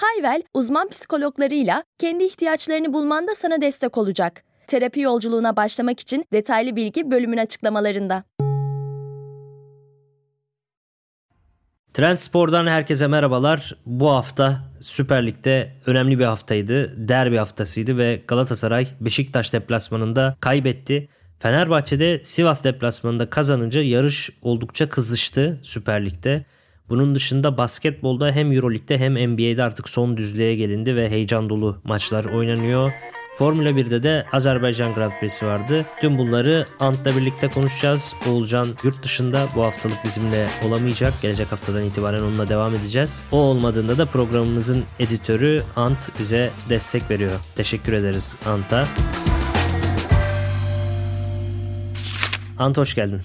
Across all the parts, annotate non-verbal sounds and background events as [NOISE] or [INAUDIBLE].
Hayvel, uzman psikologlarıyla kendi ihtiyaçlarını bulmanda sana destek olacak. Terapi yolculuğuna başlamak için detaylı bilgi bölümün açıklamalarında. Trendspor'dan herkese merhabalar. Bu hafta Süper Lig'de önemli bir haftaydı. Derbi haftasıydı ve Galatasaray Beşiktaş deplasmanında kaybetti. Fenerbahçe'de Sivas deplasmanında kazanınca yarış oldukça kızıştı Süper Lig'de. Bunun dışında basketbolda hem Euroleague'de hem NBA'de artık son düzlüğe gelindi ve heyecan dolu maçlar oynanıyor. Formula 1'de de Azerbaycan Grand Prix'si vardı. Tüm bunları Ant'la birlikte konuşacağız. Oğulcan yurt dışında bu haftalık bizimle olamayacak. Gelecek haftadan itibaren onunla devam edeceğiz. O olmadığında da programımızın editörü Ant bize destek veriyor. Teşekkür ederiz Ant'a. Ant hoş geldin.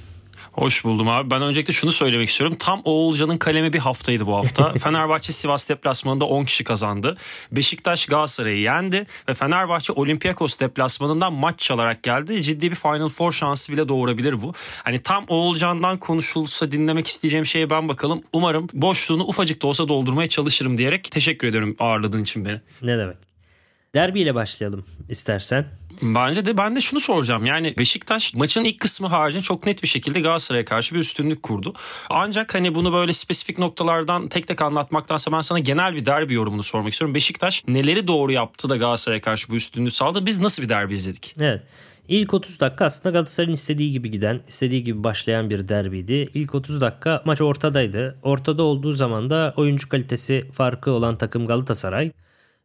Hoş buldum abi. Ben öncelikle şunu söylemek istiyorum. Tam Oğulcan'ın kalemi bir haftaydı bu hafta. [LAUGHS] Fenerbahçe Sivas deplasmanında 10 kişi kazandı. Beşiktaş Galatasaray'ı yendi ve Fenerbahçe Olympiakos deplasmanından maç çalarak geldi. Ciddi bir Final Four şansı bile doğurabilir bu. Hani tam Oğulcan'dan konuşulsa dinlemek isteyeceğim şeye ben bakalım. Umarım boşluğunu ufacık da olsa doldurmaya çalışırım diyerek teşekkür ediyorum ağırladığın için beni. Ne demek. Derbiyle başlayalım istersen. Bence de ben de şunu soracağım. Yani Beşiktaş maçın ilk kısmı haricinde çok net bir şekilde Galatasaray'a karşı bir üstünlük kurdu. Ancak hani bunu böyle spesifik noktalardan tek tek anlatmaktansa ben sana genel bir derbi yorumunu sormak istiyorum. Beşiktaş neleri doğru yaptı da Galatasaray'a karşı bu üstünlüğü sağladı? Biz nasıl bir derbi izledik? Evet. İlk 30 dakika aslında Galatasaray'ın istediği gibi giden, istediği gibi başlayan bir derbiydi. İlk 30 dakika maç ortadaydı. Ortada olduğu zaman da oyuncu kalitesi farkı olan takım Galatasaray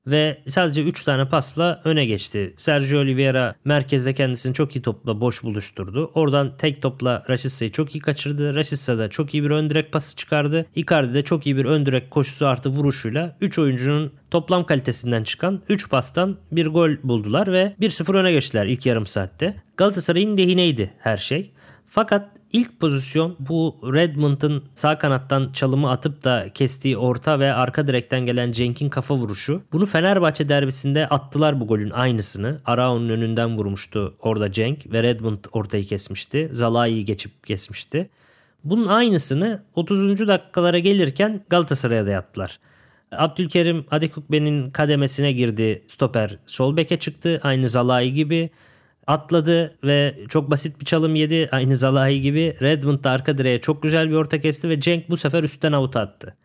ve sadece 3 tane pasla öne geçti. Sergio Oliveira merkezde kendisini çok iyi topla boş buluşturdu. Oradan tek topla Rashica'yı çok iyi kaçırdı. Rashica da çok iyi bir ön direk pası çıkardı. Icardi de çok iyi bir ön direk koşusu artı vuruşuyla 3 oyuncunun toplam kalitesinden çıkan 3 pastan bir gol buldular ve 1-0 öne geçtiler ilk yarım saatte. Galatasaray'ın lehineydi her şey. Fakat İlk pozisyon bu Redmond'ın sağ kanattan çalımı atıp da kestiği orta ve arka direkten gelen Cenk'in kafa vuruşu. Bunu Fenerbahçe derbisinde attılar bu golün aynısını. Arao'nun önünden vurmuştu orada Cenk ve Redmond ortayı kesmişti. Zalai'yi geçip kesmişti. Bunun aynısını 30. dakikalara gelirken Galatasaray'a da yaptılar. Abdülkerim Adekukbe'nin kademesine girdi. Stoper sol beke çıktı. Aynı Zalai gibi atladı ve çok basit bir çalım yedi. Aynı Zalahi gibi Redmond da arka direğe çok güzel bir orta kesti ve Cenk bu sefer üstten avut attı.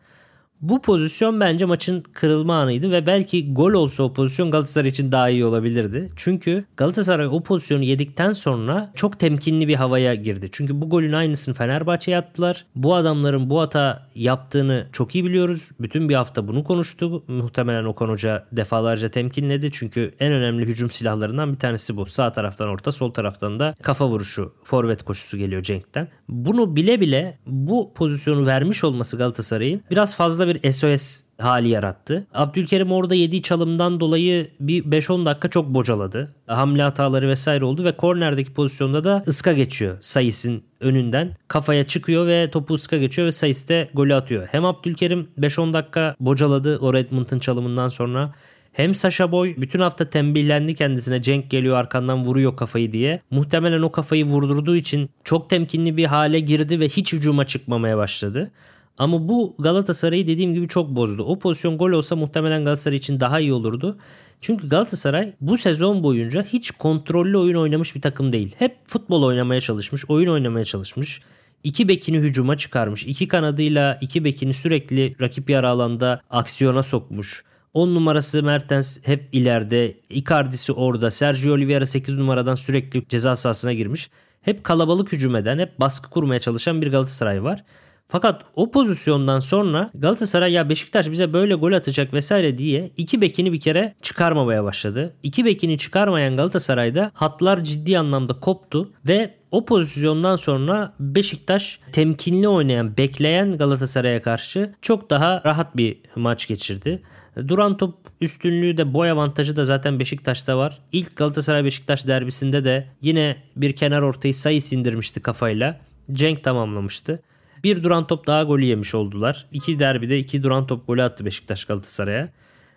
Bu pozisyon bence maçın kırılma anıydı ve belki gol olsa o pozisyon Galatasaray için daha iyi olabilirdi. Çünkü Galatasaray o pozisyonu yedikten sonra çok temkinli bir havaya girdi. Çünkü bu golün aynısını Fenerbahçe'ye attılar. Bu adamların bu hata yaptığını çok iyi biliyoruz. Bütün bir hafta bunu konuştu. Muhtemelen Okan Hoca defalarca temkinledi. Çünkü en önemli hücum silahlarından bir tanesi bu. Sağ taraftan orta, sol taraftan da kafa vuruşu, forvet koşusu geliyor Cenk'ten. Bunu bile bile bu pozisyonu vermiş olması Galatasaray'ın biraz fazla bir SOS hali yarattı. Abdülkerim orada yediği çalımdan dolayı bir 5-10 dakika çok bocaladı. Hamle hataları vesaire oldu ve kornerdeki pozisyonda da ıska geçiyor Sayıs'ın önünden. Kafaya çıkıyor ve topu ıska geçiyor ve Sayıs de golü atıyor. Hem Abdülkerim 5-10 dakika bocaladı o Redmond'ın çalımından sonra hem Sasha Boy bütün hafta tembihlendi kendisine Cenk geliyor arkandan vuruyor kafayı diye. Muhtemelen o kafayı vurdurduğu için çok temkinli bir hale girdi ve hiç hücuma çıkmamaya başladı. Ama bu Galatasaray'ı dediğim gibi çok bozdu. O pozisyon gol olsa muhtemelen Galatasaray için daha iyi olurdu. Çünkü Galatasaray bu sezon boyunca hiç kontrollü oyun oynamış bir takım değil. Hep futbol oynamaya çalışmış, oyun oynamaya çalışmış. İki bekini hücuma çıkarmış. İki kanadıyla iki bekini sürekli rakip yarı alanda aksiyona sokmuş. 10 numarası Mertens hep ileride. Icardi'si orada. Sergio Oliveira 8 numaradan sürekli ceza sahasına girmiş. Hep kalabalık hücum eden, hep baskı kurmaya çalışan bir Galatasaray var. Fakat o pozisyondan sonra Galatasaray ya Beşiktaş bize böyle gol atacak vesaire diye iki bekini bir kere çıkarmamaya başladı. İki bekini çıkarmayan Galatasaray'da hatlar ciddi anlamda koptu ve o pozisyondan sonra Beşiktaş temkinli oynayan, bekleyen Galatasaray'a karşı çok daha rahat bir maç geçirdi. Duran top üstünlüğü de boy avantajı da zaten Beşiktaş'ta var. İlk Galatasaray Beşiktaş derbisinde de yine bir kenar ortayı sayı sindirmişti kafayla. Cenk tamamlamıştı. Bir duran top daha golü yemiş oldular. İki derbide iki duran top golü attı Beşiktaş Galatasaray'a.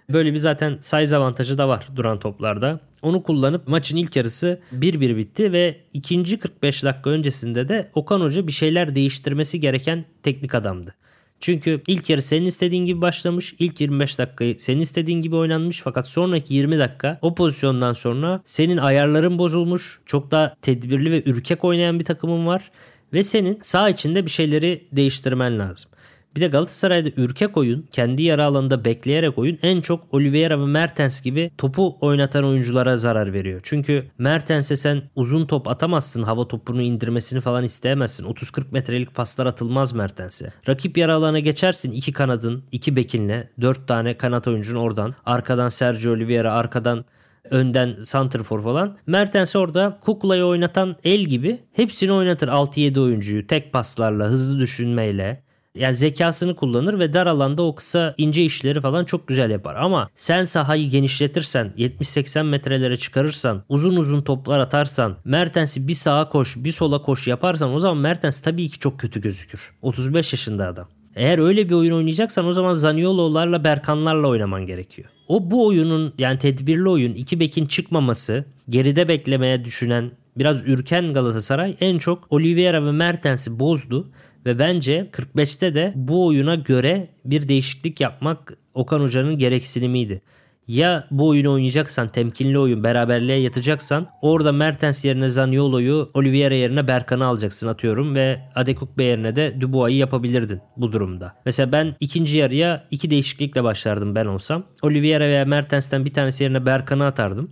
Böyle bir zaten size avantajı da var duran toplarda. Onu kullanıp maçın ilk yarısı 1-1 bitti ve ikinci 45 dakika öncesinde de Okan Hoca bir şeyler değiştirmesi gereken teknik adamdı. Çünkü ilk yarı senin istediğin gibi başlamış. İlk 25 dakikayı senin istediğin gibi oynanmış. Fakat sonraki 20 dakika o pozisyondan sonra senin ayarların bozulmuş. Çok daha tedbirli ve ürkek oynayan bir takımın var. Ve senin sağ içinde bir şeyleri değiştirmen lazım. Bir de Galatasaray'da ürkek oyun, kendi yarı alanında bekleyerek oyun en çok Oliveira ve Mertens gibi topu oynatan oyunculara zarar veriyor. Çünkü Mertens'e sen uzun top atamazsın, hava topunu indirmesini falan isteyemezsin. 30-40 metrelik paslar atılmaz Mertens'e. Rakip yarı alana geçersin iki kanadın, iki bekinle, dört tane kanat oyuncun oradan. Arkadan Sergio Oliveira, arkadan önden Santrfor falan. Mertens orada Kukla'yı oynatan el gibi hepsini oynatır 6-7 oyuncuyu tek paslarla, hızlı düşünmeyle yani zekasını kullanır ve dar alanda o kısa ince işleri falan çok güzel yapar. Ama sen sahayı genişletirsen, 70-80 metrelere çıkarırsan, uzun uzun toplar atarsan, Mertens'i bir sağa koş, bir sola koş yaparsan o zaman Mertens tabii ki çok kötü gözükür. 35 yaşında adam. Eğer öyle bir oyun oynayacaksan o zaman Zaniolo'larla Berkanlarla oynaman gerekiyor. O bu oyunun yani tedbirli oyun iki bekin çıkmaması geride beklemeye düşünen biraz ürken Galatasaray en çok Oliveira ve Mertens'i bozdu ve bence 45'te de bu oyuna göre bir değişiklik yapmak Okan Hoca'nın gereksinimiydi. Ya bu oyunu oynayacaksan temkinli oyun beraberliğe yatacaksan orada Mertens yerine Zaniolo'yu Oliveira yerine Berkan'ı alacaksın atıyorum ve Adekukbe yerine de Dubois'ı yapabilirdin bu durumda. Mesela ben ikinci yarıya iki değişiklikle başlardım ben olsam. Oliveira veya Mertens'ten bir tanesi yerine Berkan'ı atardım.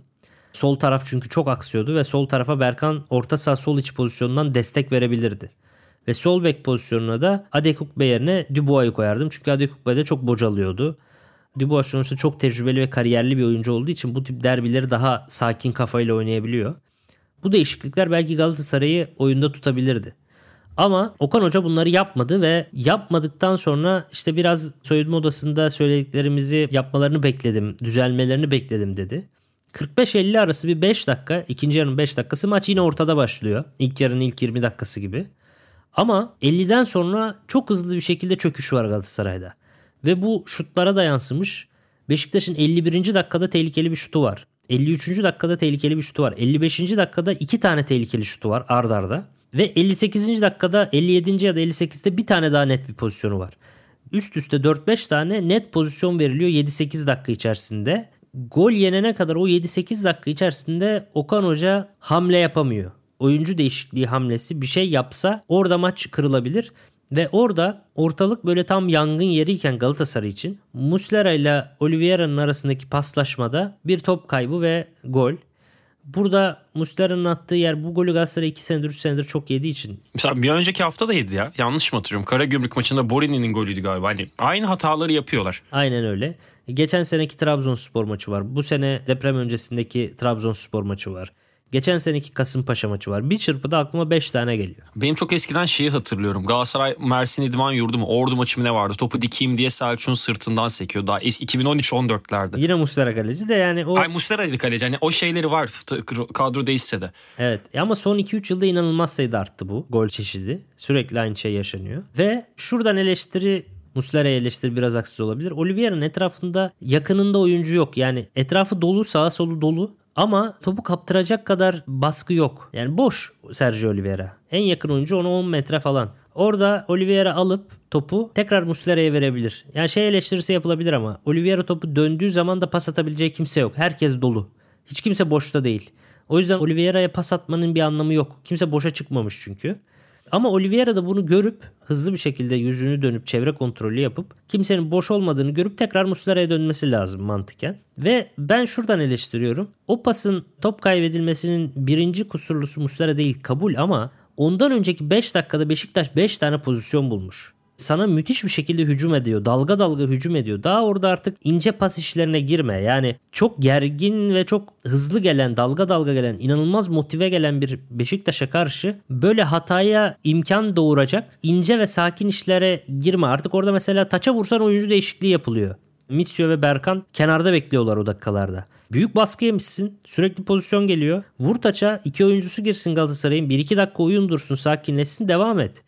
Sol taraf çünkü çok aksıyordu ve sol tarafa Berkan orta saha sol iç pozisyonundan destek verebilirdi. Ve sol bek pozisyonuna da Adekukbe yerine Dubois'ı koyardım. Çünkü Adekukbe de çok bocalıyordu. Dubois sonuçta çok tecrübeli ve kariyerli bir oyuncu olduğu için bu tip derbileri daha sakin kafayla oynayabiliyor. Bu değişiklikler belki Galatasaray'ı oyunda tutabilirdi. Ama Okan Hoca bunları yapmadı ve yapmadıktan sonra işte biraz soyunma odasında söylediklerimizi yapmalarını bekledim, düzelmelerini bekledim dedi. 45-50 arası bir 5 dakika, ikinci yarının 5 dakikası maç yine ortada başlıyor. İlk yarının ilk 20 dakikası gibi. Ama 50'den sonra çok hızlı bir şekilde çöküş var Galatasaray'da. Ve bu şutlara da yansımış. Beşiktaş'ın 51. dakikada tehlikeli bir şutu var. 53. dakikada tehlikeli bir şutu var. 55. dakikada iki tane tehlikeli şutu var ard arda. Ve 58. dakikada 57. ya da 58'de bir tane daha net bir pozisyonu var. Üst üste 4-5 tane net pozisyon veriliyor 7-8 dakika içerisinde. Gol yenene kadar o 7-8 dakika içerisinde Okan Hoca hamle yapamıyor oyuncu değişikliği hamlesi bir şey yapsa orada maç kırılabilir. Ve orada ortalık böyle tam yangın yeriyken Galatasaray için Muslera ile Oliveira'nın arasındaki paslaşmada bir top kaybı ve gol. Burada Muslera'nın attığı yer bu golü Galatasaray 2 senedir 3 senedir çok yediği için. Mesela bir önceki hafta da yedi ya. Yanlış mı hatırlıyorum? Karagümrük maçında Borini'nin golüydü galiba. Hani aynı hataları yapıyorlar. Aynen öyle. Geçen seneki Trabzonspor maçı var. Bu sene deprem öncesindeki Trabzonspor maçı var. Geçen seneki Kasımpaşa maçı var. Bir çırpıda aklıma 5 tane geliyor. Benim çok eskiden şeyi hatırlıyorum. Galatasaray Mersin İdman Yurdu mu? Ordu maçı mı ne vardı? Topu dikeyim diye Selçuk'un sırtından sekiyor. Daha 2013-14'lerde. Yine Muslera kaleci de yani o... Ay Muslera'ydı kaleci. Hani o şeyleri var kadro değişse de. Evet ama son 2-3 yılda inanılmaz sayıda arttı bu gol çeşidi. Sürekli aynı şey yaşanıyor. Ve şuradan eleştiri Muslera'ya eleştiri biraz haksız olabilir. Oliveira'nın etrafında yakınında oyuncu yok. Yani etrafı dolu, sağa solu dolu. Ama topu kaptıracak kadar baskı yok. Yani boş Sergio Oliveira. En yakın oyuncu ona 10 metre falan. Orada Oliveira alıp topu tekrar Muslera'ya verebilir. Yani şey eleştirisi yapılabilir ama Oliveira topu döndüğü zaman da pas atabileceği kimse yok. Herkes dolu. Hiç kimse boşta değil. O yüzden Oliveira'ya pas atmanın bir anlamı yok. Kimse boşa çıkmamış çünkü. Ama Oliveira da bunu görüp hızlı bir şekilde yüzünü dönüp çevre kontrolü yapıp kimsenin boş olmadığını görüp tekrar Muslera'ya dönmesi lazım mantıken. Ve ben şuradan eleştiriyorum. O pasın top kaybedilmesinin birinci kusurlusu Muslera değil kabul ama ondan önceki 5 dakikada Beşiktaş 5 tane pozisyon bulmuş. Sana müthiş bir şekilde hücum ediyor. Dalga dalga hücum ediyor. Daha orada artık ince pas işlerine girme. Yani çok gergin ve çok hızlı gelen, dalga dalga gelen, inanılmaz motive gelen bir Beşiktaş'a karşı böyle hataya imkan doğuracak ince ve sakin işlere girme. Artık orada mesela taça vursan oyuncu değişikliği yapılıyor. Mitsio ve Berkan kenarda bekliyorlar o dakikalarda. Büyük baskı yemişsin. Sürekli pozisyon geliyor. Vur taça. iki oyuncusu girsin Galatasaray'ın. 1-2 dakika oyun dursun. Sakinleşsin. Devam et.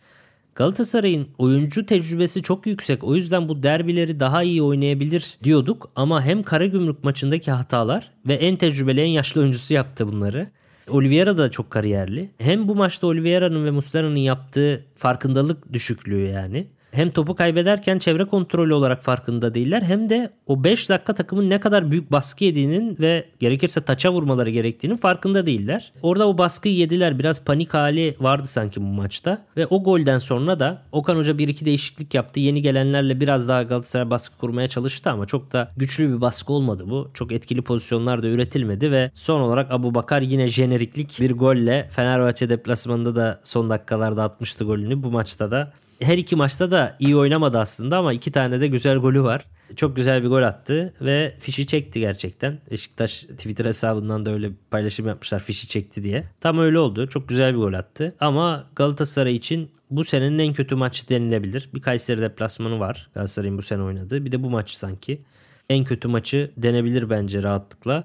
Galatasaray'ın oyuncu tecrübesi çok yüksek. O yüzden bu derbileri daha iyi oynayabilir diyorduk. Ama hem Karagümrük maçındaki hatalar ve en tecrübeli en yaşlı oyuncusu yaptı bunları. Oliveira da çok kariyerli. Hem bu maçta Oliveira'nın ve Muslera'nın yaptığı farkındalık düşüklüğü yani hem topu kaybederken çevre kontrolü olarak farkında değiller hem de o 5 dakika takımın ne kadar büyük baskı yediğinin ve gerekirse taça vurmaları gerektiğinin farkında değiller. Orada o baskıyı yediler. Biraz panik hali vardı sanki bu maçta. Ve o golden sonra da Okan Hoca bir iki değişiklik yaptı. Yeni gelenlerle biraz daha Galatasaray baskı kurmaya çalıştı ama çok da güçlü bir baskı olmadı bu. Çok etkili pozisyonlar da üretilmedi ve son olarak Abu Bakar yine jeneriklik bir golle Fenerbahçe deplasmanında da son dakikalarda atmıştı golünü. Bu maçta da her iki maçta da iyi oynamadı aslında ama iki tane de güzel golü var. Çok güzel bir gol attı ve fişi çekti gerçekten. Beşiktaş Twitter hesabından da öyle paylaşım yapmışlar fişi çekti diye. Tam öyle oldu. Çok güzel bir gol attı. Ama Galatasaray için bu senenin en kötü maçı denilebilir. Bir Kayseri deplasmanı var Galatasaray'ın bu sene oynadığı. Bir de bu maç sanki. En kötü maçı denebilir bence rahatlıkla.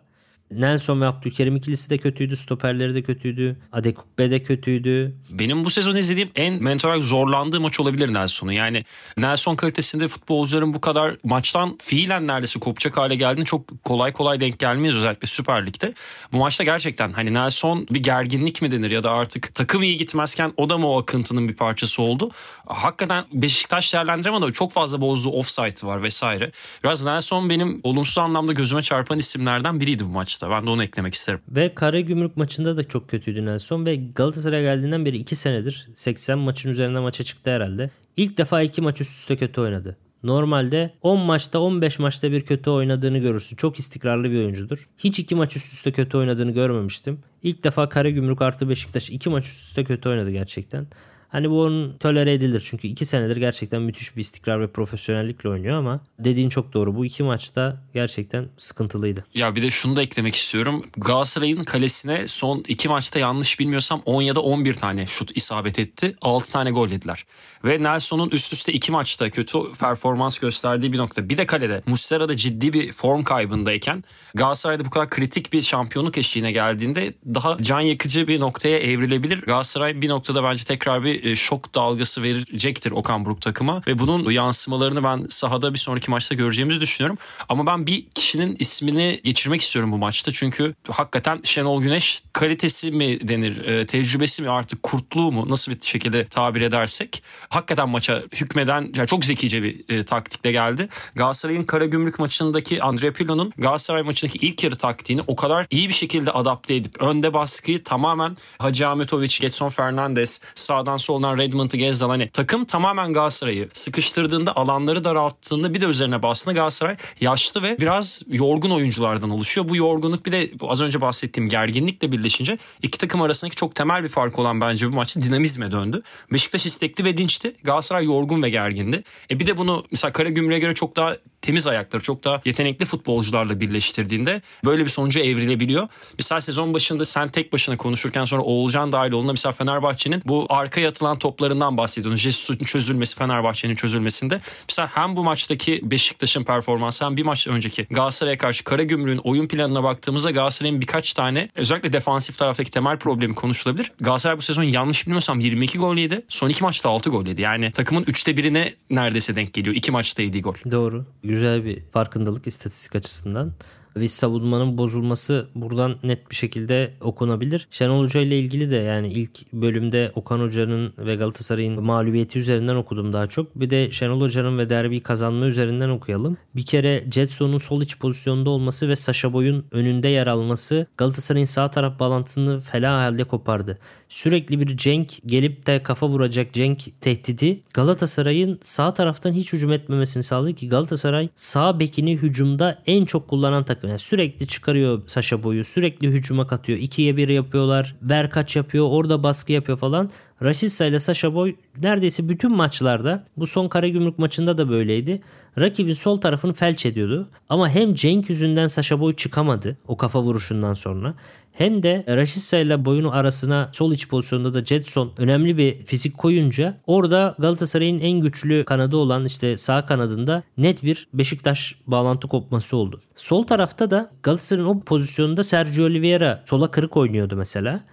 Nelson ve Abdülkerim ikilisi de kötüydü. Stoperleri de kötüydü. Adekukbe de kötüydü. Benim bu sezon izlediğim en mental olarak zorlandığı maç olabilir Nelson'u. Yani Nelson kalitesinde futbolcuların bu kadar maçtan fiilen neredeyse kopacak hale geldiğini çok kolay kolay denk gelmeyiz özellikle Süper Lig'de. Bu maçta gerçekten hani Nelson bir gerginlik mi denir ya da artık takım iyi gitmezken o da mı o akıntının bir parçası oldu? Hakikaten Beşiktaş değerlendiremedi. Çok fazla bozduğu offside var vesaire. Biraz Nelson benim olumsuz anlamda gözüme çarpan isimlerden biriydi bu maç maçta. Ben de onu eklemek isterim. Ve Karagümrük maçında da çok kötüydü Nelson ve Galatasaray'a geldiğinden beri 2 senedir 80 maçın üzerinde maça çıktı herhalde. İlk defa 2 maç üst üste kötü oynadı. Normalde 10 maçta 15 maçta bir kötü oynadığını görürsün. Çok istikrarlı bir oyuncudur. Hiç iki maç üst üste kötü oynadığını görmemiştim. İlk defa Karagümrük artı Beşiktaş iki maç üst üste kötü oynadı gerçekten. Hani bu onun tolere edilir çünkü iki senedir gerçekten müthiş bir istikrar ve profesyonellikle oynuyor ama dediğin çok doğru. Bu iki maçta gerçekten sıkıntılıydı. Ya bir de şunu da eklemek istiyorum. Galatasaray'ın kalesine son iki maçta yanlış bilmiyorsam 10 ya da 11 tane şut isabet etti. 6 tane gol yediler. Ve Nelson'un üst üste iki maçta kötü performans gösterdiği bir nokta. Bir de kalede Muslera ciddi bir form kaybındayken Galatasaray'da bu kadar kritik bir şampiyonluk eşiğine geldiğinde daha can yakıcı bir noktaya evrilebilir. Galatasaray bir noktada bence tekrar bir e, şok dalgası verecektir Okan Buruk takıma ve bunun yansımalarını ben sahada bir sonraki maçta göreceğimizi düşünüyorum. Ama ben bir kişinin ismini geçirmek istiyorum bu maçta çünkü hakikaten Şenol Güneş kalitesi mi denir, e, tecrübesi mi artık kurtluğu mu nasıl bir şekilde tabir edersek hakikaten maça hükmeden yani çok zekice bir e, taktikle geldi. Galatasaray'ın Karagümrük maçındaki Andre Pirlo'nun Galatasaray maçındaki ilk yarı taktiğini o kadar iyi bir şekilde adapte edip önde baskıyı tamamen Hacı Ahmetoviç, Getson Fernandes, sağdan soldan Redmond'u Gezdal hani takım tamamen Galatasaray'ı sıkıştırdığında alanları daralttığında bir de üzerine bastığında Galatasaray yaşlı ve biraz yorgun oyunculardan oluşuyor. Bu yorgunluk bir de az önce bahsettiğim gerginlikle birleşince iki takım arasındaki çok temel bir fark olan bence bu maçta dinamizme döndü. Beşiktaş istekli ve dinçti. Galatasaray yorgun ve gergindi. E bir de bunu mesela Karagümrük'e göre çok daha temiz ayakları, çok daha yetenekli futbolcularla birleştirdiğinde böyle bir sonuca evrilebiliyor. Mesela sezon başında sen tek başına konuşurken sonra Oğulcan dahil olduğunda mesela Fenerbahçe'nin bu arkaya atılan toplarından bahsediyorsun. Jesus'un çözülmesi, Fenerbahçe'nin çözülmesinde. Mesela hem bu maçtaki Beşiktaş'ın performansı hem bir maç önceki Galatasaray'a karşı Karagümrük'ün oyun planına baktığımızda Galatasaray'ın birkaç tane özellikle defansif taraftaki temel problemi konuşulabilir. Galatasaray bu sezon yanlış bilmiyorsam 22 gol yedi. Son iki maçta 6 gol yedi. Yani takımın üçte birine neredeyse denk geliyor. iki maçta yediği gol. Doğru. Güzel bir farkındalık istatistik açısından ve savunmanın bozulması buradan net bir şekilde okunabilir. Şenol Hoca ile ilgili de yani ilk bölümde Okan Hoca'nın ve Galatasaray'ın mağlubiyeti üzerinden okudum daha çok. Bir de Şenol Hoca'nın ve derbi kazanma üzerinden okuyalım. Bir kere Jetson'un sol iç pozisyonda olması ve Sasha Boy'un önünde yer alması Galatasaray'ın sağ taraf bağlantısını fela halde kopardı. Sürekli bir Cenk gelip de kafa vuracak Cenk tehdidi Galatasaray'ın sağ taraftan hiç hücum etmemesini sağladı ki Galatasaray sağ bekini hücumda en çok kullanan takım takım. Yani sürekli çıkarıyor Sasha Boy'u. Sürekli hücuma katıyor. 2'ye 1 yapıyorlar. Ver kaç yapıyor. Orada baskı yapıyor falan. Rashica ile Sasha Boy neredeyse bütün maçlarda bu son Karagümrük maçında da böyleydi. Rakibin sol tarafını felç ediyordu. Ama hem Cenk yüzünden Sasha Boy çıkamadı o kafa vuruşundan sonra. Hem de Rashica ile boyunu arasına sol iç pozisyonda da Jetson önemli bir fizik koyunca orada Galatasaray'ın en güçlü kanadı olan işte sağ kanadında net bir Beşiktaş bağlantı kopması oldu. Sol tarafta da Galatasaray'ın o pozisyonunda Sergio Oliveira sola kırık oynuyordu mesela.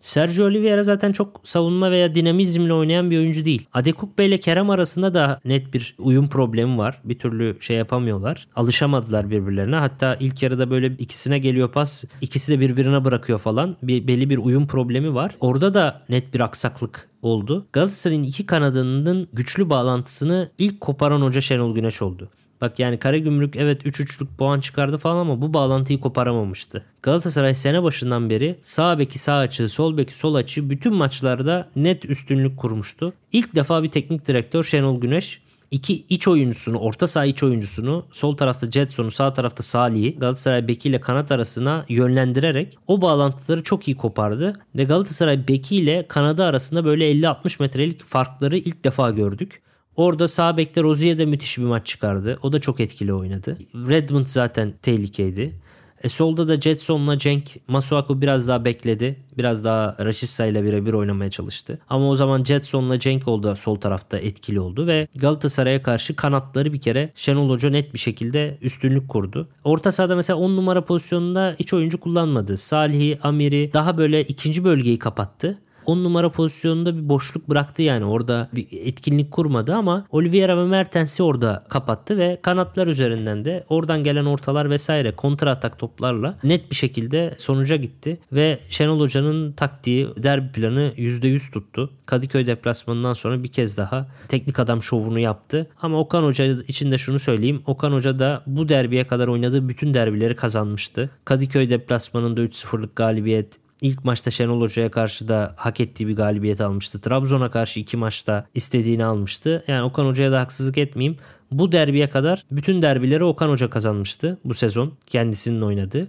Sergio Oliveira zaten çok savunma veya dinamizmle oynayan bir oyuncu değil. Adekukbe ile Kerem arasında da net bir uyum problemi var. Bir türlü şey yapamıyorlar. Alışamadılar birbirlerine. Hatta ilk yarıda böyle ikisine geliyor pas. ikisi de birbirine bırakıyor falan. Bir, belli bir uyum problemi var. Orada da net bir aksaklık oldu. Galatasaray'ın iki kanadının güçlü bağlantısını ilk koparan hoca Şenol Güneş oldu. Bak yani Karagümrük evet 3-3'lük puan çıkardı falan ama bu bağlantıyı koparamamıştı. Galatasaray sene başından beri sağ beki sağ açığı, sol beki sol açığı bütün maçlarda net üstünlük kurmuştu. İlk defa bir teknik direktör Şenol Güneş iki iç oyuncusunu, orta saha iç oyuncusunu, sol tarafta Jetson'u, sağ tarafta Salih'i Galatasaray beki ile kanat arasına yönlendirerek o bağlantıları çok iyi kopardı. Ve Galatasaray beki ile kanadı arasında böyle 50-60 metrelik farkları ilk defa gördük. Orada sağ bekte Rozier de müthiş bir maç çıkardı. O da çok etkili oynadı. Redmond zaten tehlikeydi. E solda da Jetson'la Cenk Masuaku biraz daha bekledi. Biraz daha Rashica ile birebir oynamaya çalıştı. Ama o zaman Jetson'la Cenk oldu sol tarafta etkili oldu ve Galatasaray'a karşı kanatları bir kere Şenol Hoca net bir şekilde üstünlük kurdu. Orta sahada mesela 10 numara pozisyonunda hiç oyuncu kullanmadı. Salih'i, Amir'i daha böyle ikinci bölgeyi kapattı. 10 numara pozisyonunda bir boşluk bıraktı yani. Orada bir etkinlik kurmadı ama Oliveira ve Mertens'i orada kapattı ve kanatlar üzerinden de oradan gelen ortalar vesaire kontra atak toplarla net bir şekilde sonuca gitti ve Şenol Hoca'nın taktiği derbi planı %100 tuttu. Kadıköy deplasmanından sonra bir kez daha teknik adam şovunu yaptı. Ama Okan Hoca için de şunu söyleyeyim. Okan Hoca da bu derbiye kadar oynadığı bütün derbileri kazanmıştı. Kadıköy deplasmanında 3-0'lık galibiyet, İlk maçta Şenol Hoca'ya karşı da hak ettiği bir galibiyet almıştı. Trabzon'a karşı iki maçta istediğini almıştı. Yani Okan Hoca'ya da haksızlık etmeyeyim. Bu derbiye kadar bütün derbileri Okan Hoca kazanmıştı bu sezon kendisinin oynadığı.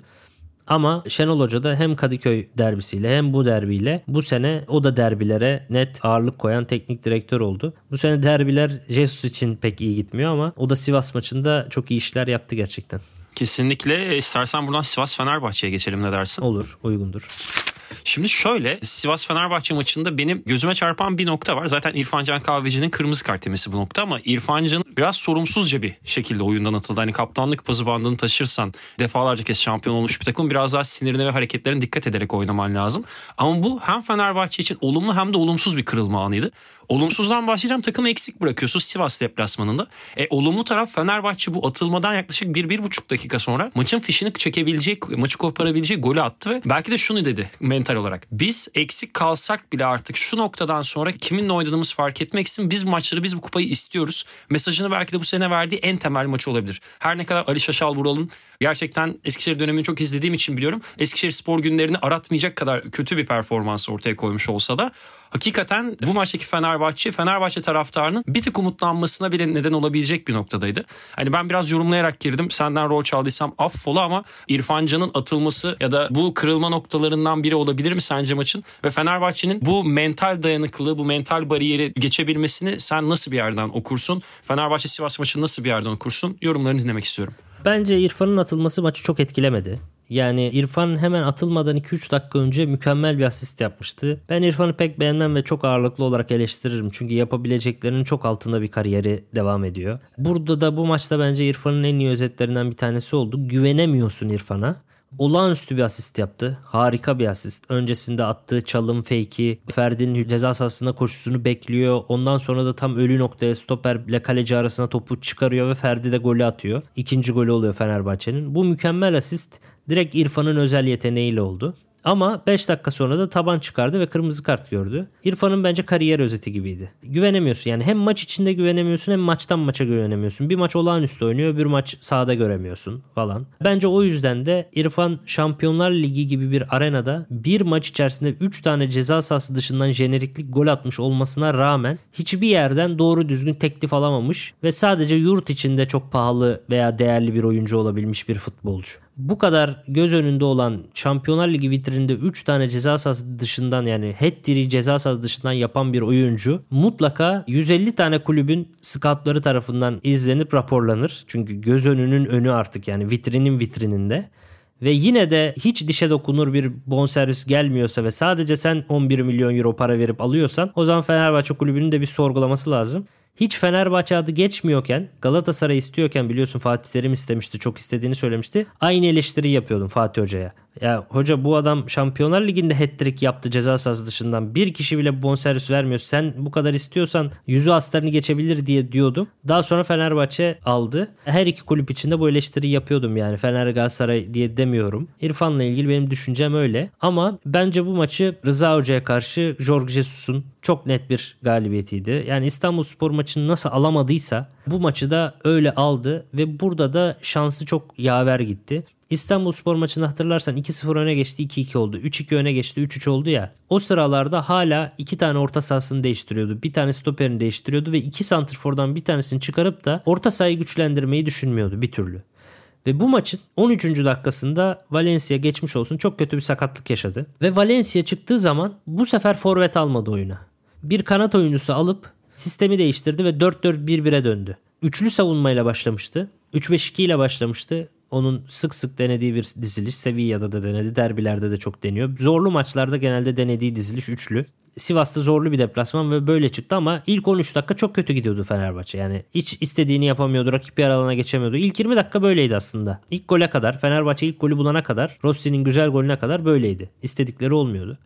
Ama Şenol Hoca da hem Kadıköy derbisiyle hem bu derbiyle bu sene o da derbilere net ağırlık koyan teknik direktör oldu. Bu sene derbiler Jesus için pek iyi gitmiyor ama o da Sivas maçında çok iyi işler yaptı gerçekten. Kesinlikle. İstersen buradan Sivas Fenerbahçe'ye geçelim ne dersin? Olur, uygundur. Şimdi şöyle Sivas Fenerbahçe maçında benim gözüme çarpan bir nokta var. Zaten İrfan Can Kahveci'nin kırmızı kart yemesi bu nokta ama İrfan Can biraz sorumsuzca bir şekilde oyundan atıldı. Hani kaptanlık pazı bandını taşırsan defalarca kez şampiyon olmuş bir takım biraz daha sinirine ve hareketlerine dikkat ederek oynaman lazım. Ama bu hem Fenerbahçe için olumlu hem de olumsuz bir kırılma anıydı. Olumsuzdan başlayacağım takımı eksik bırakıyorsun Sivas deplasmanında. E, olumlu taraf Fenerbahçe bu atılmadan yaklaşık 1-1,5 dakika sonra maçın fişini çekebilecek, maçı koparabilecek golü attı ve belki de şunu dedi mental olarak. Biz eksik kalsak bile artık şu noktadan sonra kiminle oynadığımız fark etmeksin. Biz maçları biz bu kupayı istiyoruz. Mesajını belki de bu sene verdiği en temel maçı olabilir. Her ne kadar Ali Şaşal Vural'ın gerçekten Eskişehir dönemini çok izlediğim için biliyorum. Eskişehir spor günlerini aratmayacak kadar kötü bir performans ortaya koymuş olsa da hakikaten bu maçtaki Fenerbahçe Fenerbahçe taraftarının bir tık umutlanmasına bile neden olabilecek bir noktadaydı. Hani ben biraz yorumlayarak girdim. Senden rol çaldıysam affola ama İrfan Can'ın atılması ya da bu kırılma noktalarından biri olabilir mi sence maçın? Ve Fenerbahçe'nin bu mental dayanıklılığı, bu mental bariyeri geçebilmesini sen nasıl bir yerden okursun? Fenerbahçe Sivas maçını nasıl bir yerden okursun? Yorumlarını dinlemek istiyorum. Bence İrfan'ın atılması maçı çok etkilemedi. Yani İrfan hemen atılmadan 2-3 dakika önce mükemmel bir asist yapmıştı. Ben İrfan'ı pek beğenmem ve çok ağırlıklı olarak eleştiririm. Çünkü yapabileceklerinin çok altında bir kariyeri devam ediyor. Burada da bu maçta bence İrfan'ın en iyi özetlerinden bir tanesi oldu. Güvenemiyorsun İrfan'a olağanüstü bir asist yaptı. Harika bir asist. Öncesinde attığı çalım fake'i, Ferdi'nin ceza sahasında koşusunu bekliyor. Ondan sonra da tam ölü noktaya stoperle kaleci arasına topu çıkarıyor ve Ferdi de golü atıyor. İkinci golü oluyor Fenerbahçe'nin. Bu mükemmel asist direkt İrfan'ın özel yeteneğiyle oldu. Ama 5 dakika sonra da taban çıkardı ve kırmızı kart gördü. İrfan'ın bence kariyer özeti gibiydi. Güvenemiyorsun yani hem maç içinde güvenemiyorsun hem maçtan maça güvenemiyorsun. Bir maç olağanüstü oynuyor bir maç sahada göremiyorsun falan. Bence o yüzden de İrfan Şampiyonlar Ligi gibi bir arenada bir maç içerisinde 3 tane ceza sahası dışından jeneriklik gol atmış olmasına rağmen hiçbir yerden doğru düzgün teklif alamamış ve sadece yurt içinde çok pahalı veya değerli bir oyuncu olabilmiş bir futbolcu. Bu kadar göz önünde olan Şampiyonlar Ligi vitrininde 3 tane ceza sahası dışından yani hat ceza sahası dışından yapan bir oyuncu mutlaka 150 tane kulübün scoutları tarafından izlenip raporlanır. Çünkü göz önünün önü artık yani vitrinin vitrininde ve yine de hiç dişe dokunur bir bonservis gelmiyorsa ve sadece sen 11 milyon euro para verip alıyorsan o zaman Fenerbahçe kulübünün de bir sorgulaması lazım. Hiç Fenerbahçe adı geçmiyorken Galatasaray istiyorken biliyorsun Fatih Terim istemişti çok istediğini söylemişti. Aynı eleştiri yapıyordum Fatih Hoca'ya. Ya hoca bu adam Şampiyonlar Ligi'nde hat-trick yaptı ceza sahası dışından. Bir kişi bile bonservis vermiyor. Sen bu kadar istiyorsan yüzü astarını geçebilir diye diyordum. Daha sonra Fenerbahçe aldı. Her iki kulüp içinde bu eleştiri yapıyordum yani. Fener Galatasaray diye demiyorum. İrfan'la ilgili benim düşüncem öyle. Ama bence bu maçı Rıza Hoca'ya karşı Jorge Jesus'un çok net bir galibiyetiydi. Yani İstanbul Spor maçını nasıl alamadıysa bu maçı da öyle aldı ve burada da şansı çok yaver gitti. İstanbul Spor maçını hatırlarsan 2-0 öne geçti 2-2 oldu. 3-2 öne geçti 3-3 oldu ya. O sıralarda hala iki tane orta sahasını değiştiriyordu. Bir tane stoperini değiştiriyordu ve iki santrfordan bir tanesini çıkarıp da orta sahayı güçlendirmeyi düşünmüyordu bir türlü. Ve bu maçın 13. dakikasında Valencia geçmiş olsun çok kötü bir sakatlık yaşadı. Ve Valencia çıktığı zaman bu sefer forvet almadı oyuna. Bir kanat oyuncusu alıp sistemi değiştirdi ve 4-4-1-1'e döndü. Üçlü savunmayla başlamıştı. 3-5-2 ile başlamıştı. Onun sık sık denediği bir diziliş. Sevilla'da da denedi. Derbilerde de çok deniyor. Zorlu maçlarda genelde denediği diziliş üçlü. Sivas'ta zorlu bir deplasman ve böyle çıktı ama ilk 13 dakika çok kötü gidiyordu Fenerbahçe. Yani hiç istediğini yapamıyordu. Rakip yer alana geçemiyordu. İlk 20 dakika böyleydi aslında. İlk gole kadar Fenerbahçe ilk golü bulana kadar Rossi'nin güzel golüne kadar böyleydi. İstedikleri olmuyordu.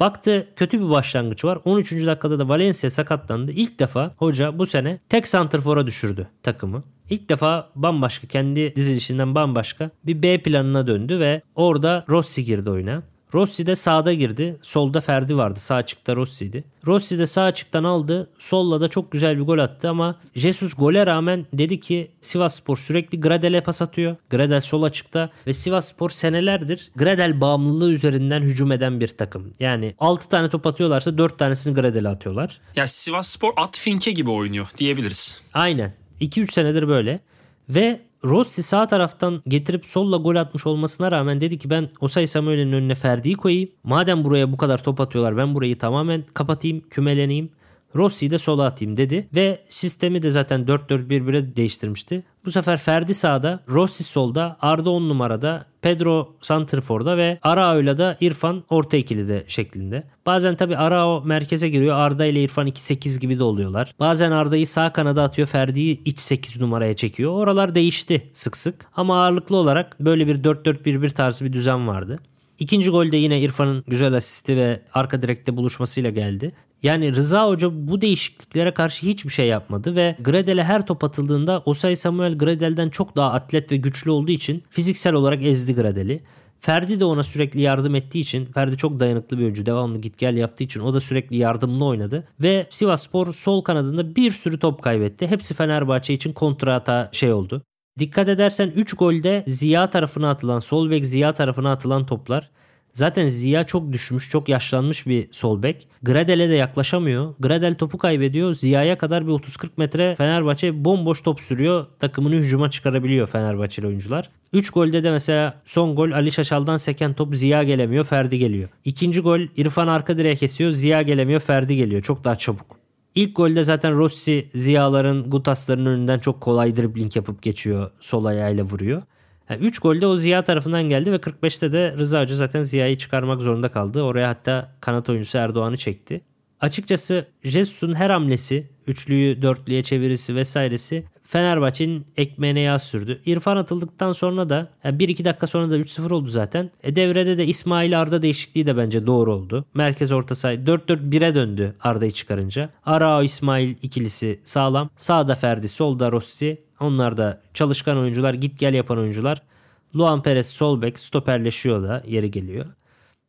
Baktı kötü bir başlangıç var. 13. dakikada da Valencia sakatlandı. İlk defa hoca bu sene tek santrfora düşürdü takımı. İlk defa bambaşka kendi dizilişinden bambaşka bir B planına döndü ve orada Rossi girdi oyuna. Rossi de sağda girdi. Solda Ferdi vardı. Sağ açıkta Rossi'ydi. Rossi de sağ açıktan aldı. Solla da çok güzel bir gol attı ama Jesus gole rağmen dedi ki Sivas Spor sürekli Gradel'e pas atıyor. Gradel sol açıkta ve Sivas Spor senelerdir Gradel bağımlılığı üzerinden hücum eden bir takım. Yani 6 tane top atıyorlarsa 4 tanesini Gradel'e atıyorlar. Ya Sivas Spor at finke gibi oynuyor diyebiliriz. Aynen. 2-3 senedir böyle. Ve Rossi sağ taraftan getirip solla gol atmış olmasına rağmen dedi ki ben Osay Samuel'in önüne Ferdi'yi koyayım. Madem buraya bu kadar top atıyorlar ben burayı tamamen kapatayım, kümeleneyim. Rossi'yi de sola atayım dedi ve sistemi de zaten 4-4-1-1'e değiştirmişti. Bu sefer Ferdi sağda, Rossi solda, Arda 10 numarada, Pedro Santrfor'da ve Arao'yla da İrfan orta ikili de şeklinde. Bazen tabi Arao merkeze giriyor. Arda ile İrfan 2-8 gibi de oluyorlar. Bazen Arda'yı sağ kanada atıyor. Ferdi'yi iç 8 numaraya çekiyor. Oralar değişti sık sık. Ama ağırlıklı olarak böyle bir 4-4-1-1 tarzı bir düzen vardı. İkinci golde yine İrfan'ın güzel asisti ve arka direkte buluşmasıyla geldi. Yani Rıza Hoca bu değişikliklere karşı hiçbir şey yapmadı ve Gredel'e her top atıldığında Osay Samuel Gredel'den çok daha atlet ve güçlü olduğu için fiziksel olarak ezdi Gredel'i. Ferdi de ona sürekli yardım ettiği için Ferdi çok dayanıklı bir oyuncu. Devamlı git gel yaptığı için o da sürekli yardımlı oynadı. Ve Sivasspor sol kanadında bir sürü top kaybetti. Hepsi Fenerbahçe için kontrata şey oldu. Dikkat edersen 3 golde Ziya tarafına atılan, sol bek Ziya tarafına atılan toplar Zaten Ziya çok düşmüş, çok yaşlanmış bir sol bek. Gradel'e de yaklaşamıyor. Gradel topu kaybediyor. Ziya'ya kadar bir 30-40 metre Fenerbahçe bomboş top sürüyor. Takımını hücuma çıkarabiliyor Fenerbahçeli oyuncular. 3 golde de mesela son gol Ali Şaşal'dan seken top Ziya gelemiyor, Ferdi geliyor. İkinci gol İrfan arka direğe kesiyor, Ziya gelemiyor, Ferdi geliyor. Çok daha çabuk. İlk golde zaten Rossi Ziya'ların, Gutas'ların önünden çok kolay dribbling yapıp geçiyor. Sol ayağıyla vuruyor. Yani 3 golde o Ziya tarafından geldi ve 45'te de Rıza Hoca zaten Ziya'yı çıkarmak zorunda kaldı. Oraya hatta kanat oyuncusu Erdoğan'ı çekti. Açıkçası Jesus'un her hamlesi, üçlüyü dörtlüye çevirisi vesairesi Fenerbahçe'nin ekmeğine yağ sürdü. İrfan atıldıktan sonra da yani 1-2 dakika sonra da 3-0 oldu zaten. E devrede de İsmail Arda değişikliği de bence doğru oldu. Merkez orta saha 4-4-1'e döndü Arda'yı çıkarınca. Arao İsmail ikilisi sağlam. Sağda Ferdi, solda Rossi. Onlar da çalışkan oyuncular, git gel yapan oyuncular. Luan Perez sol bek stoperleşiyor da yeri geliyor.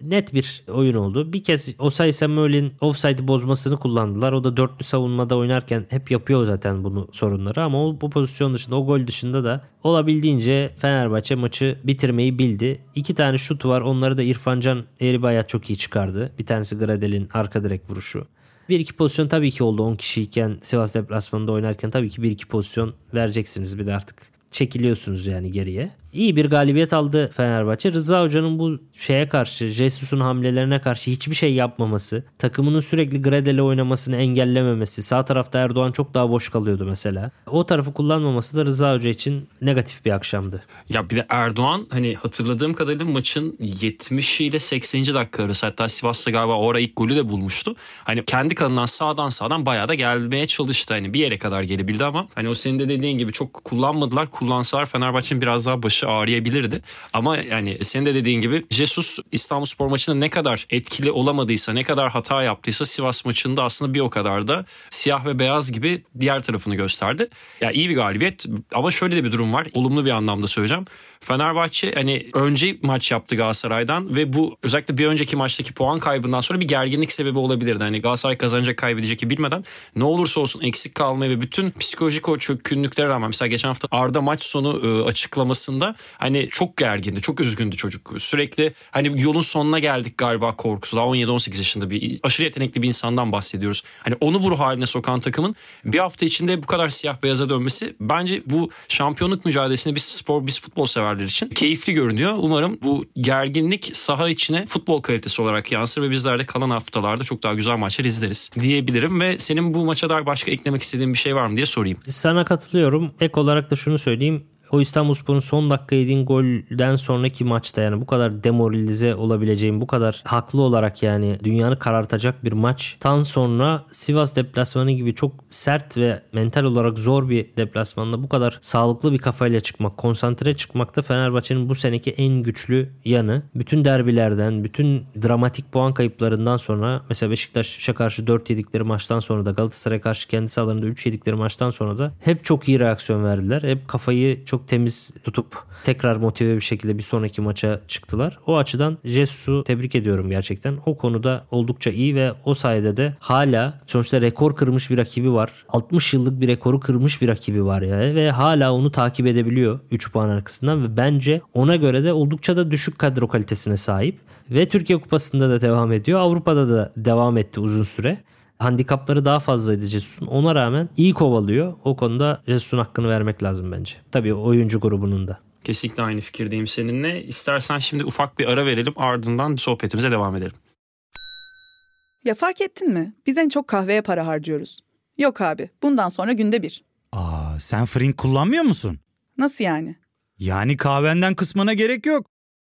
Net bir oyun oldu. Bir kez Osay Samuel'in offside bozmasını kullandılar. O da dörtlü savunmada oynarken hep yapıyor zaten bunu sorunları ama o, bu pozisyon dışında o gol dışında da olabildiğince Fenerbahçe maçı bitirmeyi bildi. İki tane şut var. Onları da İrfancan Eribayat çok iyi çıkardı. Bir tanesi Gradel'in arka direk vuruşu. Bir iki pozisyon tabii ki oldu 10 kişiyken Sivas deplasmanında oynarken tabii ki bir iki pozisyon vereceksiniz bir de artık çekiliyorsunuz yani geriye. İyi bir galibiyet aldı Fenerbahçe. Rıza Hoca'nın bu şeye karşı, Jesus'un hamlelerine karşı hiçbir şey yapmaması, takımının sürekli Gredel'e oynamasını engellememesi, sağ tarafta Erdoğan çok daha boş kalıyordu mesela. O tarafı kullanmaması da Rıza Hoca için negatif bir akşamdı. Ya bir de Erdoğan hani hatırladığım kadarıyla maçın 70 ile 80. dakika arası hatta Sivas'ta galiba orada ilk golü de bulmuştu. Hani kendi kanından sağdan sağdan bayağı da gelmeye çalıştı. Hani bir yere kadar gelebildi ama hani o senin de dediğin gibi çok kullanmadılar. Kullansalar Fenerbahçe'nin biraz daha başı ağrıyabilirdi. Ama yani senin de dediğin gibi Jesus İstanbul Spor maçında ne kadar etkili olamadıysa, ne kadar hata yaptıysa Sivas maçında aslında bir o kadar da siyah ve beyaz gibi diğer tarafını gösterdi. Ya yani iyi bir galibiyet ama şöyle de bir durum var. Olumlu bir anlamda söyleyeceğim. Fenerbahçe hani önce maç yaptı Galatasaray'dan ve bu özellikle bir önceki maçtaki puan kaybından sonra bir gerginlik sebebi olabilirdi. Hani Galatasaray kazanacak kaybedecek bilmeden ne olursa olsun eksik kalmayı ve bütün psikolojik o çökkünlüklere rağmen mesela geçen hafta Arda maç sonu e, açıklamasında hani çok gergindi, çok üzgündü çocuk. Sürekli hani yolun sonuna geldik galiba korkusu. Daha 17-18 yaşında bir aşırı yetenekli bir insandan bahsediyoruz. Hani onu bu haline sokan takımın bir hafta içinde bu kadar siyah beyaza dönmesi bence bu şampiyonluk mücadelesinde biz spor, biz futbol severler için keyifli görünüyor. Umarım bu gerginlik saha içine futbol kalitesi olarak yansır ve bizler de kalan haftalarda çok daha güzel maçlar izleriz diyebilirim ve senin bu maça dair başka eklemek istediğin bir şey var mı diye sorayım. Sana katılıyorum. Ek olarak da şunu söyleyeyim o İstanbulspor'un son dakika yediğin golden sonraki maçta yani bu kadar demoralize olabileceğim bu kadar haklı olarak yani dünyanı karartacak bir maçtan sonra Sivas deplasmanı gibi çok sert ve mental olarak zor bir deplasmanda bu kadar sağlıklı bir kafayla çıkmak, konsantre çıkmak da Fenerbahçe'nin bu seneki en güçlü yanı. Bütün derbilerden, bütün dramatik puan kayıplarından sonra mesela Beşiktaş'a karşı 4 yedikleri maçtan sonra da Galatasaray'a karşı kendi sahalarında 3 yedikleri maçtan sonra da hep çok iyi reaksiyon verdiler. Hep kafayı çok çok temiz tutup tekrar motive bir şekilde bir sonraki maça çıktılar. O açıdan Jesus'u tebrik ediyorum gerçekten. O konuda oldukça iyi ve o sayede de hala sonuçta rekor kırmış bir rakibi var. 60 yıllık bir rekoru kırmış bir rakibi var ya ve hala onu takip edebiliyor 3 puan arkasından ve bence ona göre de oldukça da düşük kadro kalitesine sahip ve Türkiye Kupası'nda da devam ediyor. Avrupa'da da devam etti uzun süre handikapları daha fazlaydı Jesus'un. Ona rağmen iyi kovalıyor. O konuda Jesus'un hakkını vermek lazım bence. Tabii oyuncu grubunun da. Kesinlikle aynı fikirdeyim seninle. İstersen şimdi ufak bir ara verelim ardından sohbetimize devam edelim. Ya fark ettin mi? Biz en çok kahveye para harcıyoruz. Yok abi bundan sonra günde bir. Aa, sen Frink kullanmıyor musun? Nasıl yani? Yani kahvenden kısmına gerek yok.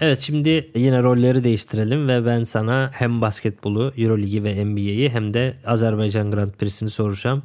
Evet şimdi yine rolleri değiştirelim ve ben sana hem basketbolu, Euroligi ve NBA'yi hem de Azerbaycan Grand Prix'sini soracağım.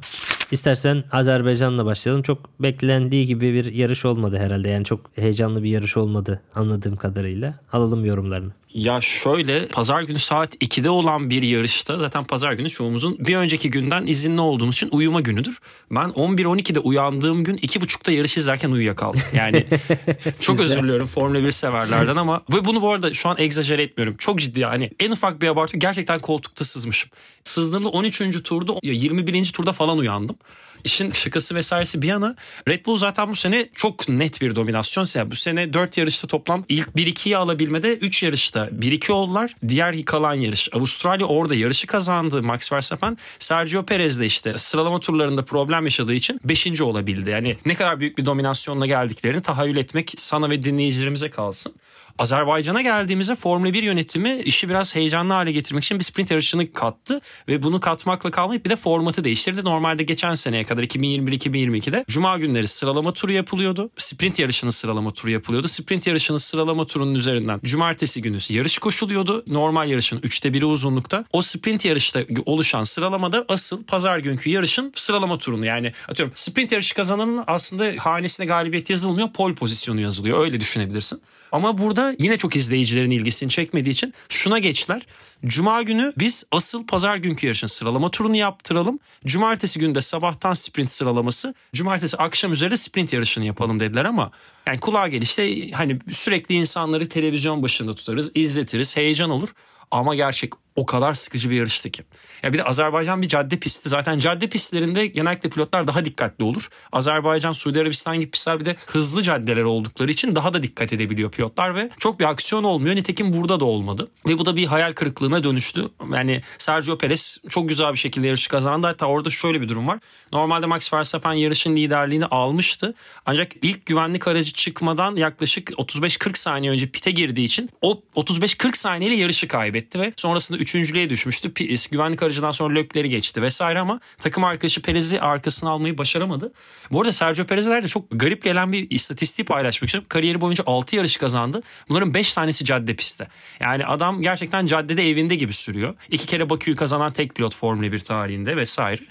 İstersen Azerbaycan'la başlayalım. Çok beklendiği gibi bir yarış olmadı herhalde. Yani çok heyecanlı bir yarış olmadı anladığım kadarıyla. Alalım yorumlarını. Ya şöyle pazar günü saat 2'de olan bir yarışta zaten pazar günü çoğumuzun bir önceki günden izinli olduğumuz için uyuma günüdür. Ben 11-12'de uyandığım gün 2.30'da yarış izlerken uyuyakaldım. Yani [LAUGHS] çok özür diliyorum Formula 1 severlerden ama ve bunu bu arada şu an egzajere etmiyorum. Çok ciddi yani en ufak bir abartı gerçekten koltukta sızmışım. Sızdığımda 13. turda 21. turda falan uyandım. İşin şakası vesairesi bir yana Red Bull zaten bu sene çok net bir dominasyon. Yani bu sene 4 yarışta toplam ilk 1-2'yi alabilmede 3 yarışta 1-2 oldular. Diğer kalan yarış Avustralya orada yarışı kazandı Max Verstappen. Sergio Perez de işte sıralama turlarında problem yaşadığı için 5. olabildi. Yani ne kadar büyük bir dominasyonla geldiklerini tahayyül etmek sana ve dinleyicilerimize kalsın. Azerbaycan'a geldiğimizde Formula 1 yönetimi işi biraz heyecanlı hale getirmek için bir sprint yarışını kattı ve bunu katmakla kalmayıp bir de formatı değiştirdi. Normalde geçen seneye kadar 2021-2022'de cuma günleri sıralama turu yapılıyordu. Sprint yarışının sıralama turu yapılıyordu. Sprint yarışının sıralama turunun üzerinden cumartesi günü yarış koşuluyordu. Normal yarışın üçte biri uzunlukta. O sprint yarışta oluşan sıralamada asıl pazar günkü yarışın sıralama turunu yani atıyorum sprint yarışı kazananın aslında hanesine galibiyet yazılmıyor pol pozisyonu yazılıyor öyle düşünebilirsin. Ama burada yine çok izleyicilerin ilgisini çekmediği için şuna geçtiler. Cuma günü biz asıl pazar günkü yarışın sıralama turunu yaptıralım. Cumartesi günü de sabahtan sprint sıralaması. Cumartesi akşam üzeri sprint yarışını yapalım dediler ama yani kulağa gelişte hani sürekli insanları televizyon başında tutarız, izletiriz, heyecan olur. Ama gerçek o kadar sıkıcı bir yarıştı ki. Ya bir de Azerbaycan bir cadde pisti. Zaten cadde pistlerinde genellikle pilotlar daha dikkatli olur. Azerbaycan, Suudi Arabistan gibi pistler bir de hızlı caddeler oldukları için daha da dikkat edebiliyor pilotlar ve çok bir aksiyon olmuyor. Nitekim burada da olmadı. Ve bu da bir hayal kırıklığına dönüştü. Yani Sergio Perez çok güzel bir şekilde yarışı kazandı. Hatta orada şöyle bir durum var. Normalde Max Verstappen yarışın liderliğini almıştı. Ancak ilk güvenlik aracı çıkmadan yaklaşık 35-40 saniye önce pite girdiği için o 35-40 saniyeyle yarışı kaybetti ve sonrasında üçüncülüğe düşmüştü. Güvenlik aracından sonra Lökler'i geçti vesaire ama takım arkadaşı Perez'i arkasına almayı başaramadı. Bu arada Sergio Perez'ler de çok garip gelen bir istatistiği paylaşmak istiyorum. Kariyeri boyunca 6 yarış kazandı. Bunların 5 tanesi cadde pistte. Yani adam gerçekten caddede evinde gibi sürüyor. İki kere Bakü'yü kazanan tek pilot Formula 1 tarihinde vesaire.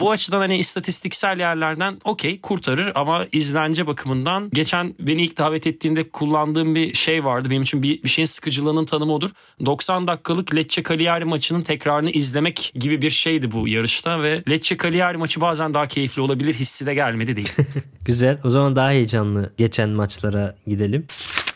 Bu açıdan hani istatistiksel yerlerden okey kurtarır ama izlence bakımından geçen beni ilk davet ettiğinde kullandığım bir şey vardı. Benim için bir, bir şeyin sıkıcılığının tanımı odur. 90 dakikalık Lecce Cagliari maçının tekrarını izlemek gibi bir şeydi bu yarışta ve Lecce Cagliari maçı bazen daha keyifli olabilir hissi de gelmedi değil. [LAUGHS] Güzel. O zaman daha heyecanlı geçen maçlara gidelim.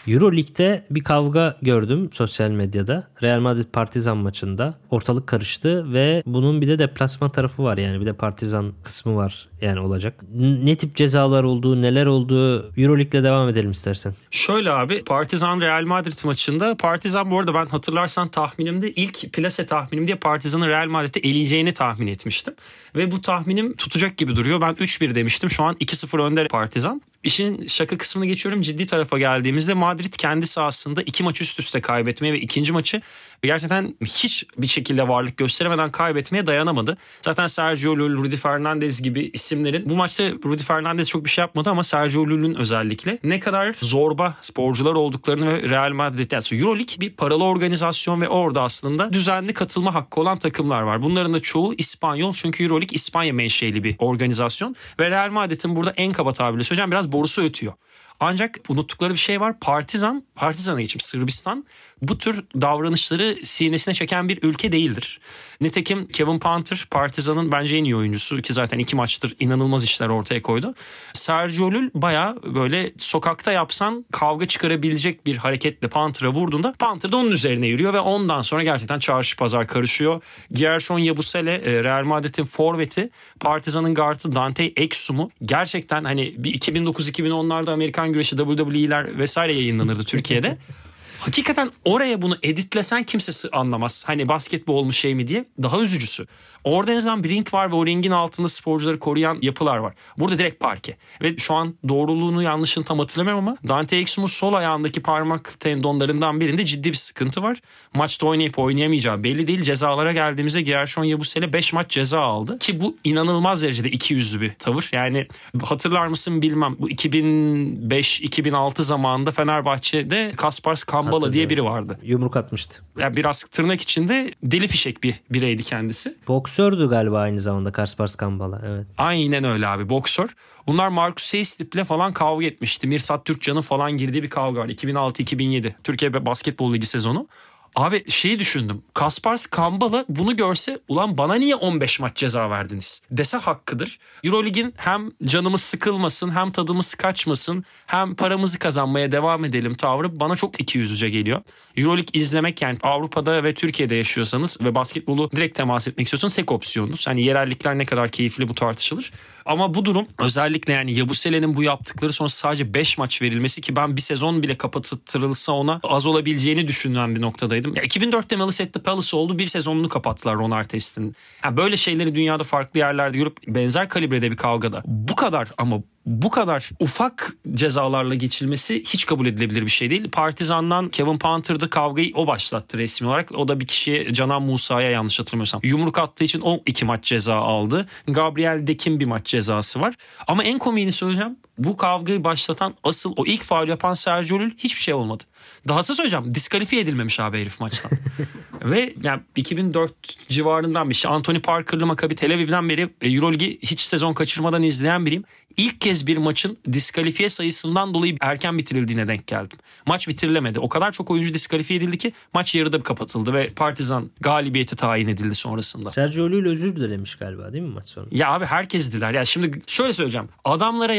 Euro Lig'de bir kavga gördüm sosyal medyada. Real Madrid Partizan maçında ortalık karıştı ve bunun bir de deplasman tarafı var yani bir de Partizan kısmı var yani olacak. Ne tip cezalar olduğu, neler olduğu Euro Lig'le devam edelim istersen. Şöyle abi Partizan Real Madrid maçında Partizan bu arada ben hatırlarsan tahminimde ilk plase tahminim diye Partizan'ın Real Madrid'i eleyeceğini tahmin etmiştim. Ve bu tahminim tutacak gibi duruyor. Ben 3-1 demiştim. Şu an 2-0 önde Partizan. İşin şaka kısmını geçiyorum. Ciddi tarafa geldiğimizde Madrid kendi sahasında iki maç üst üste kaybetmeye ve ikinci maçı gerçekten hiç bir şekilde varlık gösteremeden kaybetmeye dayanamadı. Zaten Sergio Llull, Rudy Fernandez gibi isimlerin bu maçta Rudy Fernandez çok bir şey yapmadı ama Sergio Llull'ün özellikle ne kadar zorba sporcular olduklarını ve Real Madrid yani Euroleague bir paralı organizasyon ve orada aslında düzenli katılma hakkı olan takımlar var. Bunların da çoğu İspanyol çünkü Euroleague İspanya menşeli bir organizasyon ve Real Madrid'in burada en kaba tabirle söyleyeceğim biraz borusu ötüyor. Ancak unuttukları bir şey var. Partizan, Partizan'a geçip Sırbistan bu tür davranışları sinesine çeken bir ülke değildir. Nitekim Kevin Panther Partizan'ın bence en iyi oyuncusu ki zaten iki maçtır inanılmaz işler ortaya koydu. Sergio Llull baya böyle sokakta yapsan kavga çıkarabilecek bir hareketle Panther'a vurduğunda Panther da onun üzerine yürüyor ve ondan sonra gerçekten çarşı pazar karışıyor. Gershon Yabusele e, Real Madrid'in forveti Partizan'ın guardı Dante Exum'u gerçekten hani bir 2009-2010'larda Amerikan güreşi WWE'ler vesaire yayınlanırdı Türkiye'de. [LAUGHS] Hakikaten oraya bunu editlesen kimsesi anlamaz. Hani basketbol mu şey mi diye. Daha üzücüsü. Orada en azından bir ring var ve o ringin altında sporcuları koruyan yapılar var. Burada direkt parke. Ve şu an doğruluğunu yanlışını tam hatırlamıyorum ama Dante Exum'un sol ayağındaki parmak tendonlarından birinde ciddi bir sıkıntı var. Maçta oynayıp oynayamayacağı belli değil. Cezalara geldiğimizde Gershon Yabusele 5 maç ceza aldı. Ki bu inanılmaz derecede iki yüzlü bir tavır. Yani hatırlar mısın bilmem. Bu 2005-2006 zamanında Fenerbahçe'de Kaspars Kambala diye biri vardı. Yumruk atmıştı. Yani biraz tırnak içinde deli fişek bir bireydi kendisi. Boksördü galiba aynı zamanda Kaspars Kambala. Evet. Aynen öyle abi boksör. Bunlar Marcus Seyslip'le falan kavga etmişti. Mirsat Türkcan'ın falan girdiği bir kavga var. 2006-2007 Türkiye Basketbol Ligi sezonu. Abi şeyi düşündüm. Kaspars Kambala bunu görse ulan bana niye 15 maç ceza verdiniz dese hakkıdır. Eurolig'in hem canımız sıkılmasın hem tadımız kaçmasın hem paramızı kazanmaya devam edelim tavrı bana çok ikiyüzlüce geliyor. Euroleague izlemek yani Avrupa'da ve Türkiye'de yaşıyorsanız ve basketbolu direkt temas etmek istiyorsanız tek opsiyonunuz. Hani yerellikler ne kadar keyifli bu tartışılır. Ama bu durum özellikle yani Yabusele'nin bu yaptıkları sonra sadece 5 maç verilmesi ki ben bir sezon bile kapatılsa ona az olabileceğini düşünen bir noktadaydım. Ya 2004'te Malice Palace oldu bir sezonunu kapattılar Ron Artest'in. Yani böyle şeyleri dünyada farklı yerlerde görüp benzer kalibrede bir kavgada bu kadar ama bu kadar ufak cezalarla geçilmesi hiç kabul edilebilir bir şey değil. Partizan'dan Kevin Panther'da kavgayı o başlattı resmi olarak. O da bir kişiye Canan Musa'ya yanlış hatırlamıyorsam. Yumruk attığı için o iki maç ceza aldı. Gabriel Dek'in bir maç cezası var. Ama en komiğini söyleyeceğim. Bu kavgayı başlatan asıl o ilk faul yapan Sergio Llull hiçbir şey olmadı. Dahası söyleyeceğim diskalifiye edilmemiş abi herif maçtan. [LAUGHS] Ve yani 2004 civarından bir şey. Anthony Parker'lı Maccabi Tel Aviv'den beri Euroligi hiç sezon kaçırmadan izleyen biriyim. İlk kez bir maçın diskalifiye sayısından dolayı erken bitirildiğine denk geldim. Maç bitirilemedi. O kadar çok oyuncu diskalifiye edildi ki maç yarıda kapatıldı ve Partizan galibiyeti tayin edildi sonrasında. Sergio Llull özür dilemiş galiba değil mi maç sonu? Ya abi herkes diler. Ya şimdi şöyle söyleyeceğim. Adamlara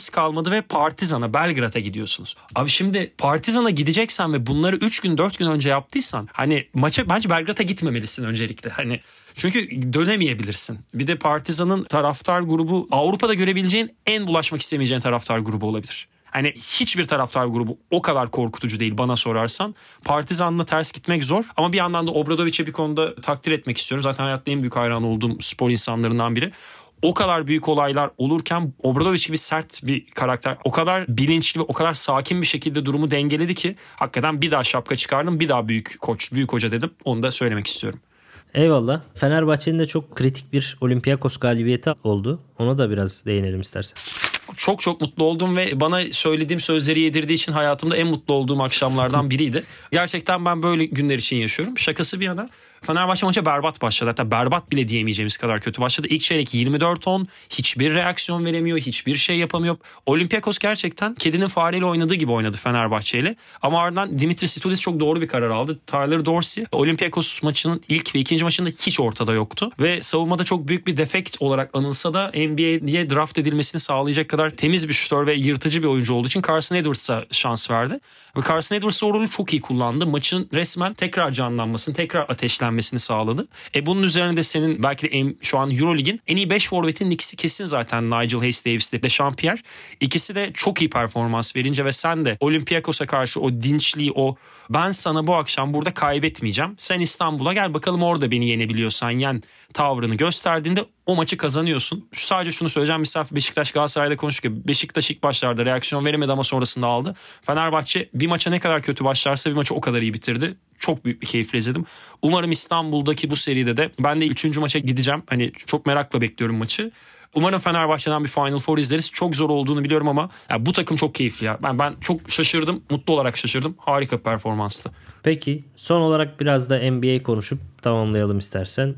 yapmadığınız kalmadı ve Partizan'a Belgrad'a gidiyorsunuz. Abi şimdi Partizan'a gideceksen ve bunları 3 gün 4 gün önce yaptıysan hani maça bence Belgrad'a gitmemelisin öncelikle. Hani çünkü dönemeyebilirsin. Bir de Partizan'ın taraftar grubu Avrupa'da görebileceğin en bulaşmak istemeyeceğin taraftar grubu olabilir. Hani hiçbir taraftar grubu o kadar korkutucu değil bana sorarsan. Partizan'la ters gitmek zor ama bir yandan da Obradovic'e bir konuda takdir etmek istiyorum. Zaten hayatta en büyük hayran olduğum spor insanlarından biri o kadar büyük olaylar olurken Obradoviç gibi sert bir karakter o kadar bilinçli ve o kadar sakin bir şekilde durumu dengeledi ki hakikaten bir daha şapka çıkardım bir daha büyük koç büyük hoca dedim onu da söylemek istiyorum. Eyvallah. Fenerbahçe'nin de çok kritik bir Olympiakos galibiyeti oldu. Ona da biraz değinelim istersen. Çok çok mutlu oldum ve bana söylediğim sözleri yedirdiği için hayatımda en mutlu olduğum akşamlardan biriydi. Gerçekten ben böyle günler için yaşıyorum. Şakası bir yana. Fenerbahçe maça berbat başladı. Hatta berbat bile diyemeyeceğimiz kadar kötü başladı. İlk çeyrek 24-10 hiçbir reaksiyon veremiyor. Hiçbir şey yapamıyor. Olympiakos gerçekten kedinin fareyle oynadığı gibi oynadı Fenerbahçe ile. Ama ardından Dimitri Situdis çok doğru bir karar aldı. Tyler Dorsey Olympiakos maçının ilk ve ikinci maçında hiç ortada yoktu. Ve savunmada çok büyük bir defekt olarak anılsa da NBA'ye draft edilmesini sağlayacak kadar temiz bir şutör ve yırtıcı bir oyuncu olduğu için Carson Edwards'a şans verdi. Ve Carson Edwards o çok iyi kullandı. Maçın resmen tekrar canlanmasını, tekrar ateşlenmesini sağladı. E bunun üzerine de senin belki de şu an Eurolig'in en iyi 5 forvetin ikisi kesin zaten Nigel Hayes Davis ile Jean-Pierre. İkisi de çok iyi performans verince ve sen de Olympiakos'a karşı o dinçliği, o ben sana bu akşam burada kaybetmeyeceğim. Sen İstanbul'a gel bakalım orada beni yenebiliyorsan yen tavrını gösterdiğinde o maçı kazanıyorsun. Sadece şunu söyleyeceğim. Misafir Beşiktaş Galatasaray'da konuştuk. Beşiktaş ilk başlarda reaksiyon veremedi ama sonrasında aldı. Fenerbahçe bir maça ne kadar kötü başlarsa bir maçı o kadar iyi bitirdi. Çok büyük bir keyifle izledim. Umarım İstanbul'daki bu seride de ben de 3. maça gideceğim. Hani çok merakla bekliyorum maçı. Umarım Fenerbahçe'den bir Final Four izleriz. Çok zor olduğunu biliyorum ama ya bu takım çok keyifli ya. Ben ben çok şaşırdım. Mutlu olarak şaşırdım. Harika bir performanstı. Peki son olarak biraz da NBA konuşup tamamlayalım istersen.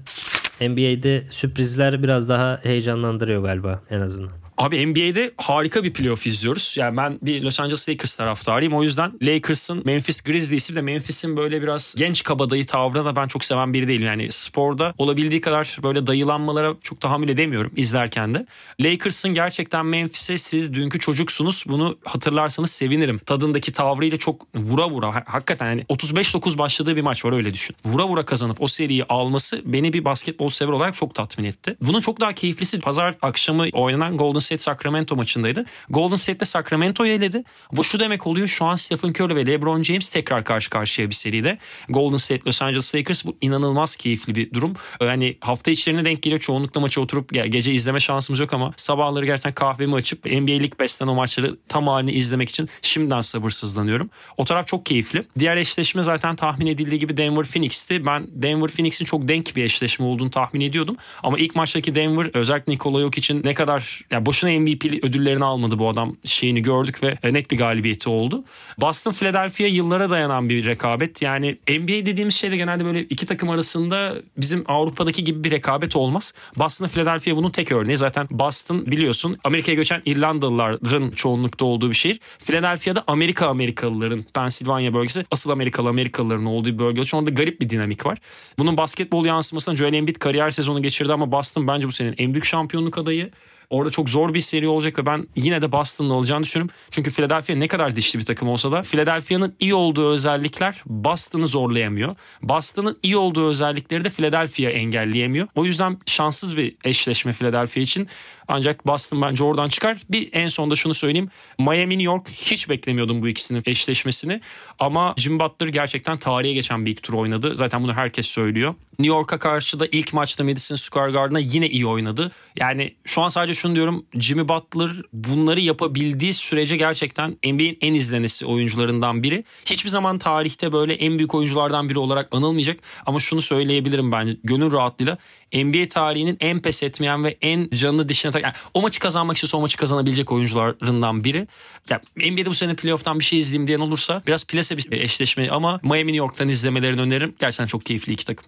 NBA'de sürprizler biraz daha heyecanlandırıyor galiba en azından. Abi NBA'de harika bir playoff izliyoruz. Yani ben bir Los Angeles Lakers taraftarıyım. O yüzden Lakers'ın Memphis Grizzlies'i de Memphis'in böyle biraz genç kabadayı tavrına da ben çok seven biri değilim. Yani sporda olabildiği kadar böyle dayılanmalara çok tahammül edemiyorum izlerken de. Lakers'ın gerçekten Memphis'e siz dünkü çocuksunuz bunu hatırlarsanız sevinirim. Tadındaki tavrıyla çok vura vura hakikaten yani 35-9 başladığı bir maç var öyle düşün. Vura vura kazanıp o seriyi alması beni bir basketbol sever olarak çok tatmin etti. Bunun çok daha keyiflisi pazar akşamı oynanan Golden State Sacramento maçındaydı. Golden State'de Sacramento'yu eledi. Bu şu demek oluyor şu an Stephen Curry ve LeBron James tekrar karşı karşıya bir seride. Golden State Los Angeles Lakers bu inanılmaz keyifli bir durum. Yani hafta içlerine denk geliyor. Çoğunlukla maçı oturup gece izleme şansımız yok ama sabahları gerçekten kahvemi açıp NBA Lig besten o maçları tam halini izlemek için şimdiden sabırsızlanıyorum. O taraf çok keyifli. Diğer eşleşme zaten tahmin edildiği gibi Denver Phoenix'ti. Ben Denver Phoenix'in çok denk bir eşleşme olduğunu tahmin ediyordum. Ama ilk maçtaki Denver özellikle Nikola Jokic için ne kadar yani boşuna MVP ödüllerini almadı bu adam şeyini gördük ve net bir galibiyeti oldu. Boston Philadelphia yıllara dayanan bir rekabet. Yani NBA dediğimiz şeyde genelde böyle iki takım arasında bizim Avrupa'daki gibi bir rekabet olmaz. Boston Philadelphia bunun tek örneği. Zaten Boston biliyorsun Amerika'ya göçen İrlandalıların çoğunlukta olduğu bir şehir. Philadelphia'da Amerika Amerikalıların Pennsylvania bölgesi asıl Amerikalı Amerikalıların olduğu bir bölge. Şu anda garip bir dinamik var. Bunun basketbol yansımasına Joel Embiid kariyer sezonu geçirdi ama Boston bence bu senin en büyük şampiyonluk adayı. Orada çok zor bir seri olacak ve ben yine de Boston'ın alacağını düşünüyorum. Çünkü Philadelphia ne kadar dişli bir takım olsa da Philadelphia'nın iyi olduğu özellikler Boston'ı zorlayamıyor. Boston'ın iyi olduğu özellikleri de Philadelphia engelleyemiyor. O yüzden şanssız bir eşleşme Philadelphia için. Ancak Boston bence oradan çıkar. Bir en sonda şunu söyleyeyim. Miami New York hiç beklemiyordum bu ikisinin eşleşmesini. Ama Jim Butler gerçekten tarihe geçen bir ilk tur oynadı. Zaten bunu herkes söylüyor. New York'a karşı da ilk maçta Madison Square Garden'a yine iyi oynadı. Yani şu an sadece şunu diyorum Jimmy Butler bunları yapabildiği sürece gerçekten NBA'in en izlenesi oyuncularından biri. Hiçbir zaman tarihte böyle en büyük oyunculardan biri olarak anılmayacak ama şunu söyleyebilirim ben gönül rahatlığıyla NBA tarihinin en pes etmeyen ve en canını dişine tak yani o maçı kazanmak istiyorsa o maçı kazanabilecek oyuncularından biri. Yani NBA'de bu sene playoff'tan bir şey izleyeyim diyen olursa biraz plase bir eşleşme ama Miami New York'tan izlemelerini öneririm. Gerçekten çok keyifli iki takım.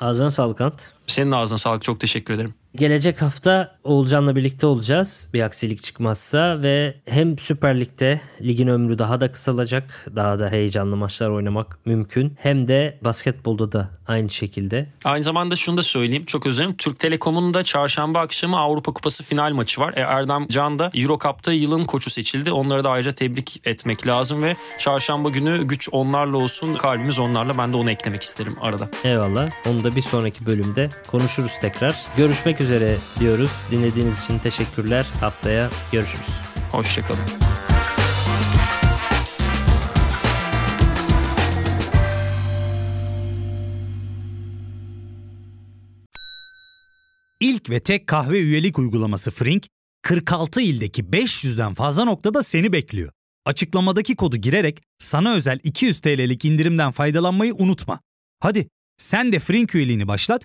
Ağzına sağlık Ant. Senin ağzına sağlık çok teşekkür ederim. Gelecek hafta Oğulcan'la birlikte olacağız bir aksilik çıkmazsa ve hem Süper Lig'de ligin ömrü daha da kısalacak. Daha da heyecanlı maçlar oynamak mümkün. Hem de basketbolda da aynı şekilde. Aynı zamanda şunu da söyleyeyim çok özür Türk Telekom'un da çarşamba akşamı Avrupa Kupası final maçı var. E, Erdem Can da Euro Cup'ta yılın koçu seçildi. Onları da ayrıca tebrik etmek lazım ve çarşamba günü güç onlarla olsun kalbimiz onlarla. Ben de onu eklemek isterim arada. Eyvallah. Onu da bir sonraki bölümde konuşuruz tekrar. Görüşmek üzere diyoruz. Dinlediğiniz için teşekkürler. Haftaya görüşürüz. Hoşçakalın. İlk ve tek kahve üyelik uygulaması Frink, 46 ildeki 500'den fazla noktada seni bekliyor. Açıklamadaki kodu girerek sana özel 200 TL'lik indirimden faydalanmayı unutma. Hadi sen de Frink üyeliğini başlat,